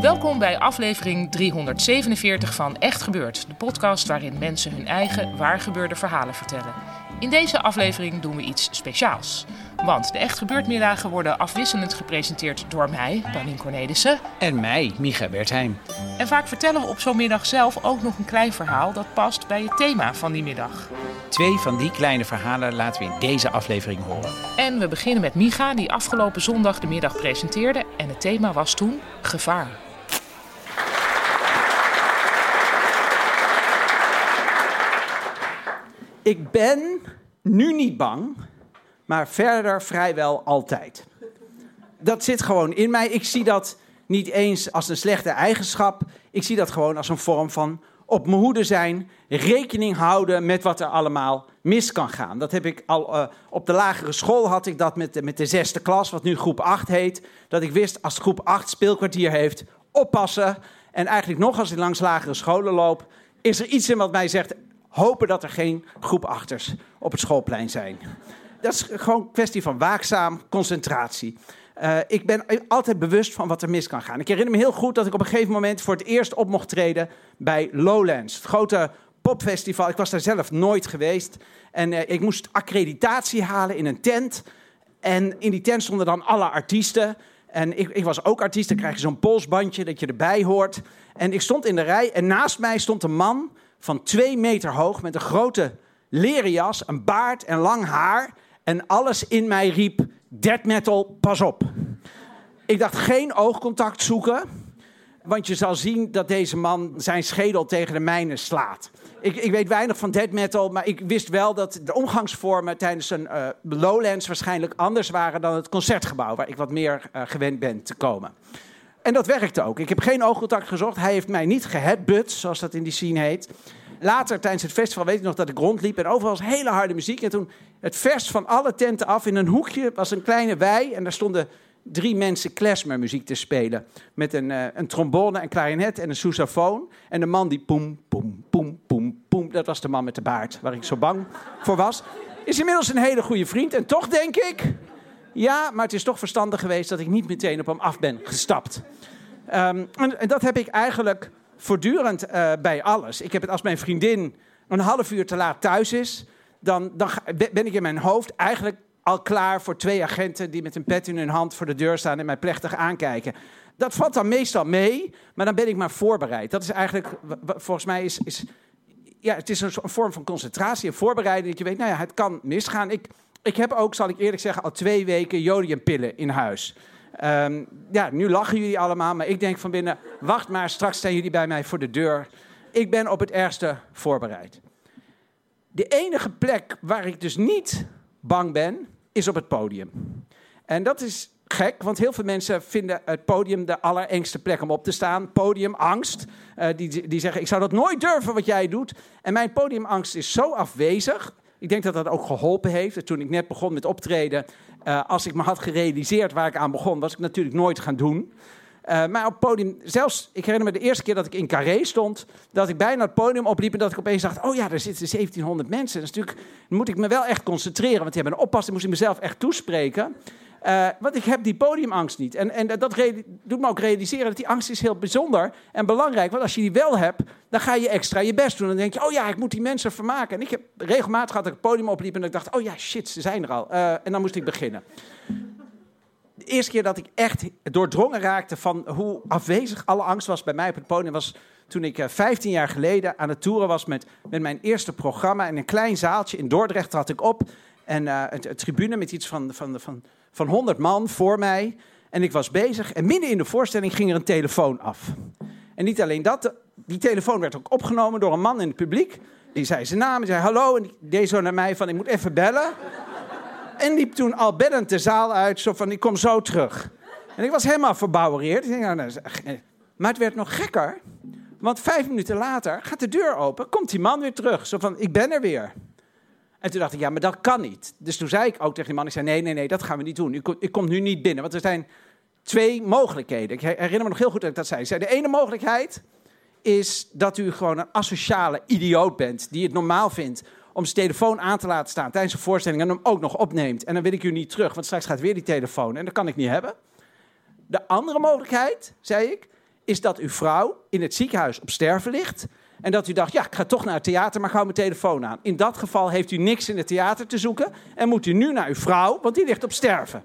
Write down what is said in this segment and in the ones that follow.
Welkom bij aflevering 347 van Echt Gebeurd, de podcast waarin mensen hun eigen waargebeurde verhalen vertellen. In deze aflevering doen we iets speciaals. Want de Echt Gebeurd middagen worden afwisselend gepresenteerd door mij, Danien Cornelissen. En mij, Micha Bertheim. En vaak vertellen we op zo'n middag zelf ook nog een klein verhaal dat past bij het thema van die middag. Twee van die kleine verhalen laten we in deze aflevering horen. En we beginnen met Micha, die afgelopen zondag de middag presenteerde. En het thema was toen gevaar. Ik ben nu niet bang, maar verder vrijwel altijd. Dat zit gewoon in mij. Ik zie dat niet eens als een slechte eigenschap. Ik zie dat gewoon als een vorm van op mijn hoede zijn, rekening houden met wat er allemaal mis kan gaan. Dat heb ik al uh, op de lagere school had ik dat met de, met de zesde klas, wat nu groep 8 heet. Dat ik wist als groep 8 speelkwartier heeft, oppassen. En eigenlijk nog als ik langs lagere scholen loop, is er iets in wat mij zegt: hopen dat er geen groep achters op het schoolplein zijn. Dat is gewoon een kwestie van waakzaam concentratie. Uh, ik ben altijd bewust van wat er mis kan gaan. Ik herinner me heel goed dat ik op een gegeven moment voor het eerst op mocht treden bij Lowlands, het grote popfestival. Ik was daar zelf nooit geweest. En uh, ik moest accreditatie halen in een tent. En in die tent stonden dan alle artiesten. En ik, ik was ook artiest, dan krijg je zo'n polsbandje dat je erbij hoort. En ik stond in de rij en naast mij stond een man van twee meter hoog met een grote leren jas, een baard en lang haar. En alles in mij riep, dead metal, pas op. Ik dacht geen oogcontact zoeken, want je zal zien dat deze man zijn schedel tegen de mijne slaat. Ik, ik weet weinig van dead metal, maar ik wist wel dat de omgangsvormen tijdens een uh, Lowlands waarschijnlijk anders waren dan het concertgebouw, waar ik wat meer uh, gewend ben te komen. En dat werkte ook. Ik heb geen oogcontact gezocht. Hij heeft mij niet geheadbutt, zoals dat in die scene heet. Later tijdens het festival weet ik nog dat ik rondliep en overal was hele harde muziek. En toen het vers van alle tenten af in een hoekje was een kleine wei. En daar stonden drie mensen klezmermuziek te spelen. Met een, uh, een trombone, een klarinet en een sousaphone. En de man die poem, poem, poem, poem, poem. Dat was de man met de baard, waar ik zo bang voor was. Is inmiddels een hele goede vriend. En toch denk ik, ja, maar het is toch verstandig geweest dat ik niet meteen op hem af ben gestapt. Um, en, dat heb ik eigenlijk voortdurend uh, bij alles. Ik heb het als mijn vriendin een half uur te laat thuis is, dan, dan ben ik in mijn hoofd eigenlijk al klaar voor twee agenten die met een pet in hun hand voor de deur staan en mij plechtig aankijken. Dat valt dan meestal mee, maar dan ben ik maar voorbereid. Dat is eigenlijk, volgens mij is, is ja, het is een vorm van concentratie en voorbereiding. Dat je weet, nou ja, het kan misgaan. Ik, ik heb ook, zal ik eerlijk zeggen, al twee weken jodiumpillen in huis. Um, ja, nu lachen jullie allemaal, maar ik denk van binnen, wacht maar, straks staan jullie bij mij voor de deur. Ik ben op het ergste voorbereid. De enige plek waar ik dus niet bang ben, is op het podium. En dat is gek, want heel veel mensen vinden het podium de allerengste plek om op te staan. Podiumangst. Uh, die, die zeggen, ik zou dat nooit durven wat jij doet. En mijn podiumangst is zo afwezig. Ik denk dat dat ook geholpen heeft. Toen ik net begon met optreden, uh, als ik me had gerealiseerd waar ik aan begon, was ik natuurlijk nooit gaan doen. Uh, maar op het podium, zelfs, ik herinner me de eerste keer dat ik in Carré stond, dat ik bijna het podium opliep en dat ik opeens dacht, oh ja, er zitten 1700 mensen. Natuurlijk, dan moet ik me wel echt concentreren, want die hebben een oppas, dan moest ik mezelf echt toespreken. Uh, want ik heb die podiumangst niet. En, en dat doet me ook realiseren dat die angst is heel bijzonder en belangrijk. Want als je die wel hebt, dan ga je extra je best doen. Dan denk je, oh ja, ik moet die mensen vermaken. En ik heb regelmatig dat ik het podium opliep en ik dacht, oh ja, shit, ze zijn er al. Uh, en dan moest ik beginnen. De eerste keer dat ik echt doordrongen raakte van hoe afwezig alle angst was bij mij op het podium was toen ik uh, 15 jaar geleden aan het toeren was met, met mijn eerste programma. In een klein zaaltje in Dordrecht had ik op. En uh, een tribune met iets van, van, van, van 100 man voor mij. En ik was bezig. En midden in de voorstelling ging er een telefoon af. En niet alleen dat, die telefoon werd ook opgenomen door een man in het publiek. Die zei zijn naam, die zei hallo. En die deed zo naar mij van, ik moet even bellen. En liep toen al bellend de zaal uit, zo van, ik kom zo terug. En ik was helemaal verbouwereerd. Denk, nou, maar het werd nog gekker. Want vijf minuten later gaat de deur open, komt die man weer terug. Zo van, ik ben er weer. En toen dacht ik, ja, maar dat kan niet. Dus toen zei ik ook tegen die man, ik zei, nee, nee, nee, dat gaan we niet doen. Ik, kom nu niet binnen, want er zijn twee mogelijkheden. Ik herinner me nog heel goed dat ik dat zei. Zei, de ene mogelijkheid is dat u gewoon een asociale idioot bent... die het normaal vindt om zijn telefoon aan te laten staan tijdens een voorstelling... en hem ook nog opneemt. En dan wil ik u niet terug, want straks gaat weer die telefoon. En dat kan ik niet hebben. De andere mogelijkheid, zei ik, is dat uw vrouw in het ziekenhuis op sterven ligt... En dat u dacht, ja, ik ga toch naar het theater, maar gauw mijn telefoon aan. In dat geval heeft u niks in het theater te zoeken en moet u nu naar uw vrouw, want die ligt op sterven.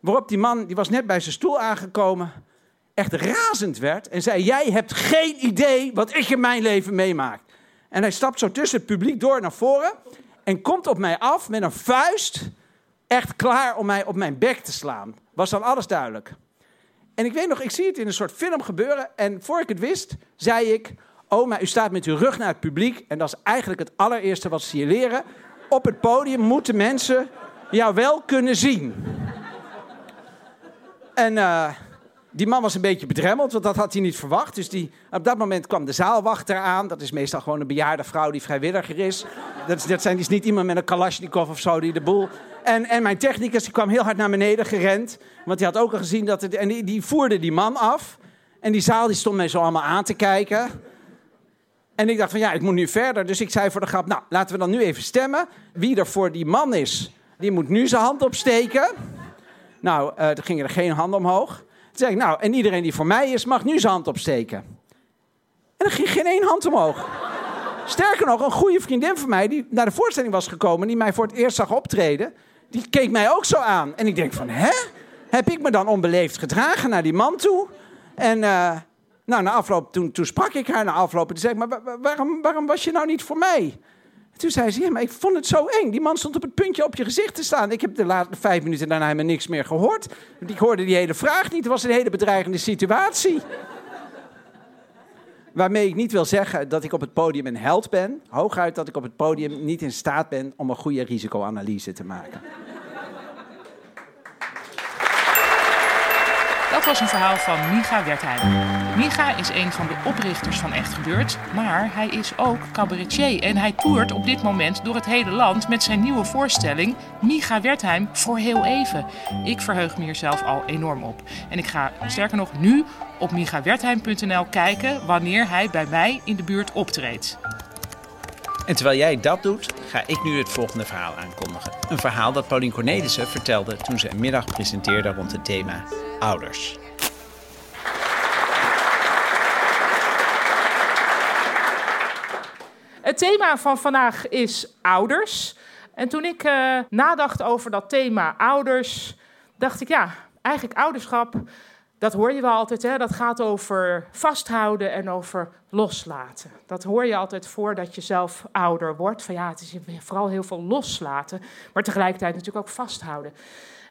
Waarop die man, die was net bij zijn stoel aangekomen, echt razend werd en zei: Jij hebt geen idee wat ik in mijn leven meemaak. En hij stapt zo tussen het publiek door naar voren en komt op mij af met een vuist, echt klaar om mij op mijn bek te slaan. Was dan alles duidelijk. En ik weet nog, ik zie het in een soort film gebeuren. En voor ik het wist, zei ik: Oh, maar u staat met uw rug naar het publiek. En dat is eigenlijk het allereerste wat ze je leren. Op het podium moeten mensen jou wel kunnen zien. En uh, die man was een beetje bedremmeld, want dat had hij niet verwacht. Dus die, op dat moment kwam de zaalwachter aan. Dat is meestal gewoon een bejaarde vrouw die vrijwilliger is. Dat, dat zijn dus niet iemand met een kalasjnikov of zo die de boel... En, en mijn technicus die kwam heel hard naar beneden gerend. Want die had ook al gezien dat het... En die, die voerde die man af. En die zaal die stond mij zo allemaal aan te kijken. En ik dacht van ja, ik moet nu verder. Dus ik zei voor de grap, nou, laten we dan nu even stemmen. Wie er voor die man is, die moet nu zijn hand opsteken. Nou, uh, er gingen er geen handen omhoog. Zei ik, nou, en iedereen die voor mij is, mag nu zijn hand opsteken. En er ging geen één hand omhoog. Sterker nog, een goede vriendin van mij, die naar de voorstelling was gekomen, die mij voor het eerst zag optreden, die keek mij ook zo aan. En ik denk van, hè? Heb ik me dan onbeleefd gedragen naar die man toe? En uh, nou, na afloop, toen, toen sprak ik haar na afloop. En toen zei maar waarom, waarom was je nou niet voor mij? Toen zei ze, ja, maar ik vond het zo eng. Die man stond op het puntje op je gezicht te staan. Ik heb de laatste vijf minuten daarna helemaal niks meer gehoord. Ik hoorde die hele vraag niet. Het was een hele bedreigende situatie. Waarmee ik niet wil zeggen dat ik op het podium een held ben. Hooguit dat ik op het podium niet in staat ben om een goede risicoanalyse te maken. Dat was een verhaal van Micha Wertheim. Micha is een van de oprichters van Echt Gebeurd, maar hij is ook cabaretier. En hij toert op dit moment door het hele land met zijn nieuwe voorstelling Micha Wertheim voor heel even. Ik verheug me hier zelf al enorm op. En ik ga sterker nog nu op michawertheim.nl kijken wanneer hij bij mij in de buurt optreedt. En terwijl jij dat doet, ga ik nu het volgende verhaal aankondigen. Een verhaal dat Paulien Cornelissen vertelde toen ze een middag presenteerde rond het thema ouders. Het thema van vandaag is ouders. En toen ik uh, nadacht over dat thema ouders, dacht ik ja, eigenlijk ouderschap dat hoor je wel altijd, hè? dat gaat over vasthouden en over loslaten. Dat hoor je altijd voordat je zelf ouder wordt. Van ja, het is vooral heel veel loslaten, maar tegelijkertijd natuurlijk ook vasthouden.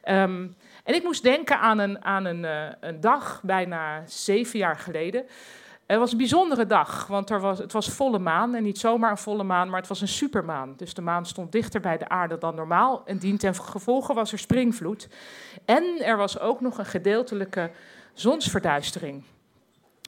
Um, en ik moest denken aan een, aan een, uh, een dag, bijna zeven jaar geleden. Het was een bijzondere dag, want er was, het was volle maan. En niet zomaar een volle maan, maar het was een supermaan. Dus de maan stond dichter bij de aarde dan normaal. En dien ten gevolge was er springvloed. En er was ook nog een gedeeltelijke zonsverduistering.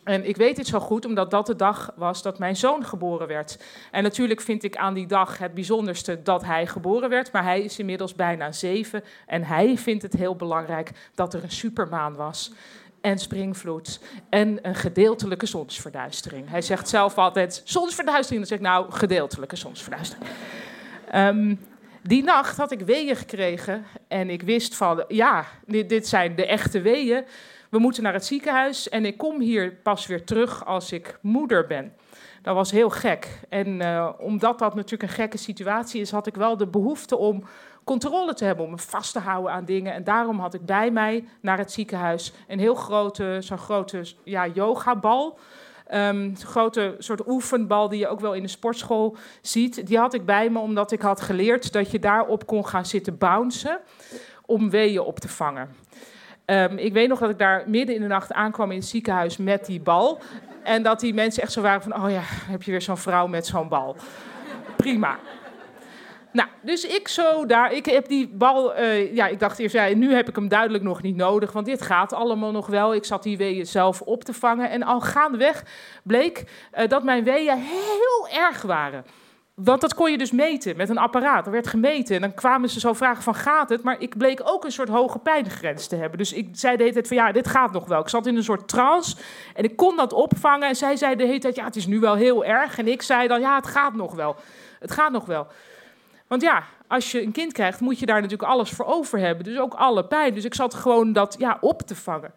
En ik weet dit zo goed omdat dat de dag was dat mijn zoon geboren werd. En natuurlijk vind ik aan die dag het bijzonderste dat hij geboren werd. Maar hij is inmiddels bijna zeven. En hij vindt het heel belangrijk dat er een supermaan was. En springvloed. En een gedeeltelijke zonsverduistering. Hij zegt zelf altijd zonsverduistering. Dan zeg ik nou gedeeltelijke zonsverduistering. Um, die nacht had ik weeën gekregen. En ik wist van ja, dit, dit zijn de echte weeën. We moeten naar het ziekenhuis en ik kom hier pas weer terug als ik moeder ben. Dat was heel gek. En uh, omdat dat natuurlijk een gekke situatie is, had ik wel de behoefte om controle te hebben, om me vast te houden aan dingen. En daarom had ik bij mij naar het ziekenhuis een heel grote, zo'n grote ja, yogabal. Um, grote soort oefenbal die je ook wel in de sportschool ziet. Die had ik bij me omdat ik had geleerd dat je daarop kon gaan zitten bouncen om weeën op te vangen. Um, ik weet nog dat ik daar midden in de nacht aankwam in het ziekenhuis met die bal. En dat die mensen echt zo waren van, oh ja, heb je weer zo'n vrouw met zo'n bal. Prima. Nou, dus ik zo daar, ik heb die bal, eh, ja, ik dacht eerst, ja, nu heb ik hem duidelijk nog niet nodig, want dit gaat allemaal nog wel. Ik zat die weeën zelf op te vangen en al gaandeweg bleek uh, dat mijn weeën heel erg waren. Want dat kon je dus meten met een apparaat. Er werd gemeten en dan kwamen ze zo vragen van gaat het? Maar ik bleek ook een soort hoge pijngrens te hebben. Dus ik zei de hele tijd van ja, dit gaat nog wel. Ik zat in een soort trance en ik kon dat opvangen. En zij zei de hele tijd ja, het is nu wel heel erg. En ik zei dan ja, het gaat nog wel. Het gaat nog wel. Want ja, als je een kind krijgt, moet je daar natuurlijk alles voor over hebben. Dus ook alle pijn. Dus ik zat gewoon dat ja, op te vangen.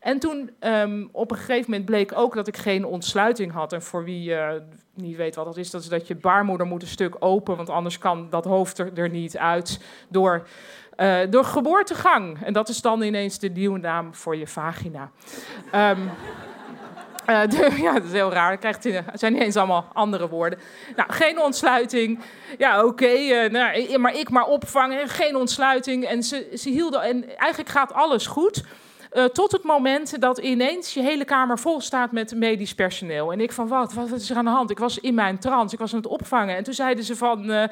En toen um, op een gegeven moment bleek ook dat ik geen ontsluiting had. En voor wie uh, niet weet wat dat is, dat is dat je baarmoeder moet een stuk open, want anders kan dat hoofd er, er niet uit door, uh, door geboortegang. En dat is dan ineens de nieuwe naam voor je vagina. Um, de, ja, dat is heel raar. Krijgt, het zijn niet eens allemaal andere woorden. Nou, geen ontsluiting. Ja, oké. Uh, nou, maar ik maar opvangen. Geen ontsluiting. En ze, ze hielden. En eigenlijk gaat alles goed. Uh, tot het moment dat ineens je hele kamer vol staat met medisch personeel. En ik van, wat, wat is er aan de hand? Ik was in mijn trance, ik was aan het opvangen. En toen zeiden ze van, uh,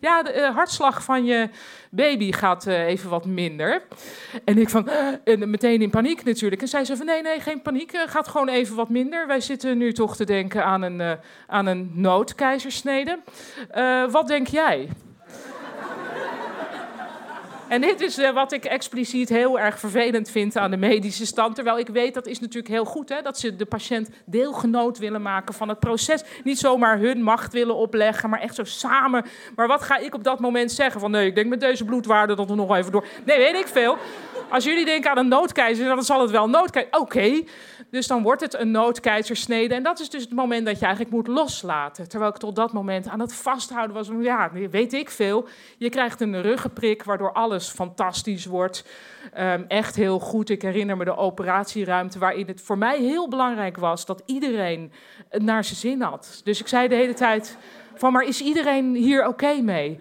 ja, de uh, hartslag van je baby gaat even wat minder. En ik van, en meteen in paniek natuurlijk. En zei ze van, nee, nee, geen paniek, gaat gewoon even wat minder. Wij zitten nu toch te denken aan een, aan een noodkeizersnede. wat denk jij? En dit is uh, wat ik expliciet heel erg vervelend vind aan de medische stand. Terwijl ik weet, dat is natuurlijk heel goed, hè, dat ze de patiënt deelgenoot willen maken van het proces. Niet zomaar hun macht willen opleggen, maar echt zo samen. Maar wat ga ik op dat moment zeggen? Van nee, ik denk met deze bloedwaarde dat we nog even door. Nee, weet ik veel. Als jullie denken aan een noodkeizer, dan zal het wel noodkeizer. Oké, dus dan wordt het een noodkeizersnede. En dat is dus het moment dat je eigenlijk moet loslaten. Terwijl ik tot dat moment aan het vasthouden was. Ja, weet ik veel. Je krijgt een ruggenprik waardoor alles fantastisch wordt. Um, echt heel goed. Ik herinner me de operatieruimte waarin het voor mij heel belangrijk was dat iedereen het naar zijn zin had. Dus ik zei de hele tijd van, maar is iedereen hier oké mee?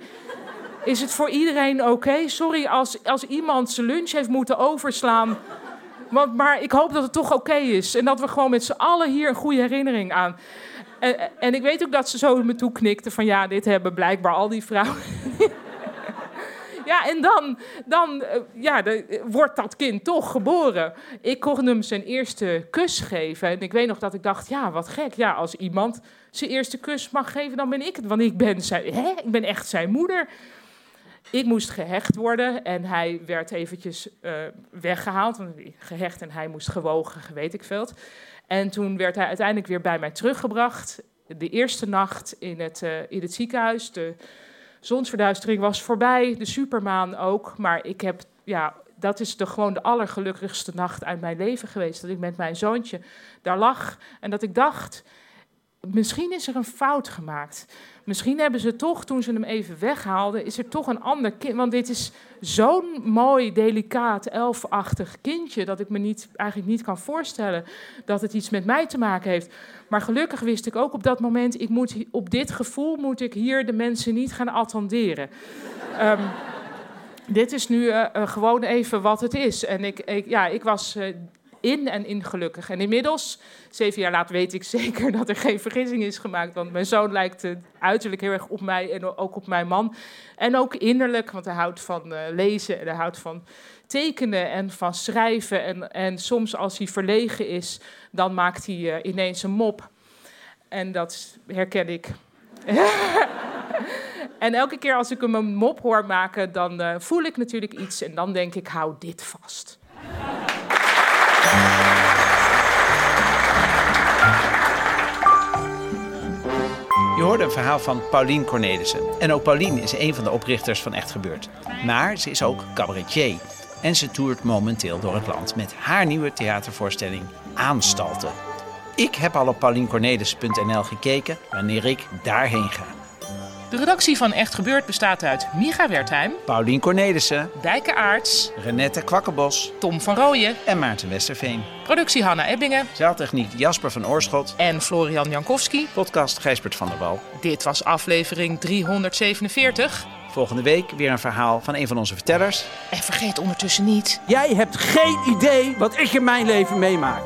Is het voor iedereen oké? Sorry als, als iemand zijn lunch heeft moeten overslaan. Want, maar ik hoop dat het toch oké is. En dat we gewoon met z'n allen hier een goede herinnering aan. En, en ik weet ook dat ze zo me toe van ja, dit hebben blijkbaar al die vrouwen. ja, en dan, dan ja, de, wordt dat kind toch geboren. Ik kon hem zijn eerste kus geven. En ik weet nog dat ik dacht, ja, wat gek. Ja, als iemand zijn eerste kus mag geven, dan ben ik het. Want ik ben, zijn, hè? Ik ben echt zijn moeder. Ik moest gehecht worden en hij werd eventjes uh, weggehaald. Gehecht en hij moest gewogen, weet ik veel. En toen werd hij uiteindelijk weer bij mij teruggebracht. De eerste nacht in het, uh, in het ziekenhuis. De zonsverduistering was voorbij, de supermaan ook. Maar ik heb, ja, dat is de, gewoon de allergelukkigste nacht uit mijn leven geweest. Dat ik met mijn zoontje daar lag en dat ik dacht, misschien is er een fout gemaakt. Misschien hebben ze toch, toen ze hem even weghaalden, is er toch een ander kind. Want dit is zo'n mooi, delicaat, elfachtig kindje. dat ik me niet, eigenlijk niet kan voorstellen dat het iets met mij te maken heeft. Maar gelukkig wist ik ook op dat moment: ik moet, op dit gevoel moet ik hier de mensen niet gaan attenderen. um, dit is nu uh, uh, gewoon even wat het is. En ik, ik ja, ik was. Uh, in en in gelukkig. En inmiddels, zeven jaar later, weet ik zeker dat er geen vergissing is gemaakt. Want mijn zoon lijkt uiterlijk heel erg op mij en ook op mijn man. En ook innerlijk, want hij houdt van uh, lezen en hij houdt van tekenen en van schrijven. En, en soms als hij verlegen is, dan maakt hij uh, ineens een mop. En dat herken ik. en elke keer als ik hem een mop hoor maken, dan voel ik natuurlijk iets. En dan denk ik, hou dit vast. Je hoorde een verhaal van Paulien Cornelissen. En ook Paulien is een van de oprichters van Echt Gebeurd. Maar ze is ook cabaretier. En ze toert momenteel door het land met haar nieuwe theatervoorstelling Aanstalten. Ik heb al op pauliencornelissen.nl gekeken wanneer ik daarheen ga. De redactie van Echt Gebeurd bestaat uit Micha Wertheim, Paulien Cornelissen, Dijke Aarts, Renette Kwakkenbos, Tom van Rooyen en Maarten Westerveen. Productie Hanna Ebbingen. Zaaltechniek Jasper van Oorschot. En Florian Jankowski. Podcast Gijsbert van der Wal. Dit was aflevering 347. Volgende week weer een verhaal van een van onze vertellers. En vergeet ondertussen niet... Jij hebt geen idee wat ik in mijn leven meemaak.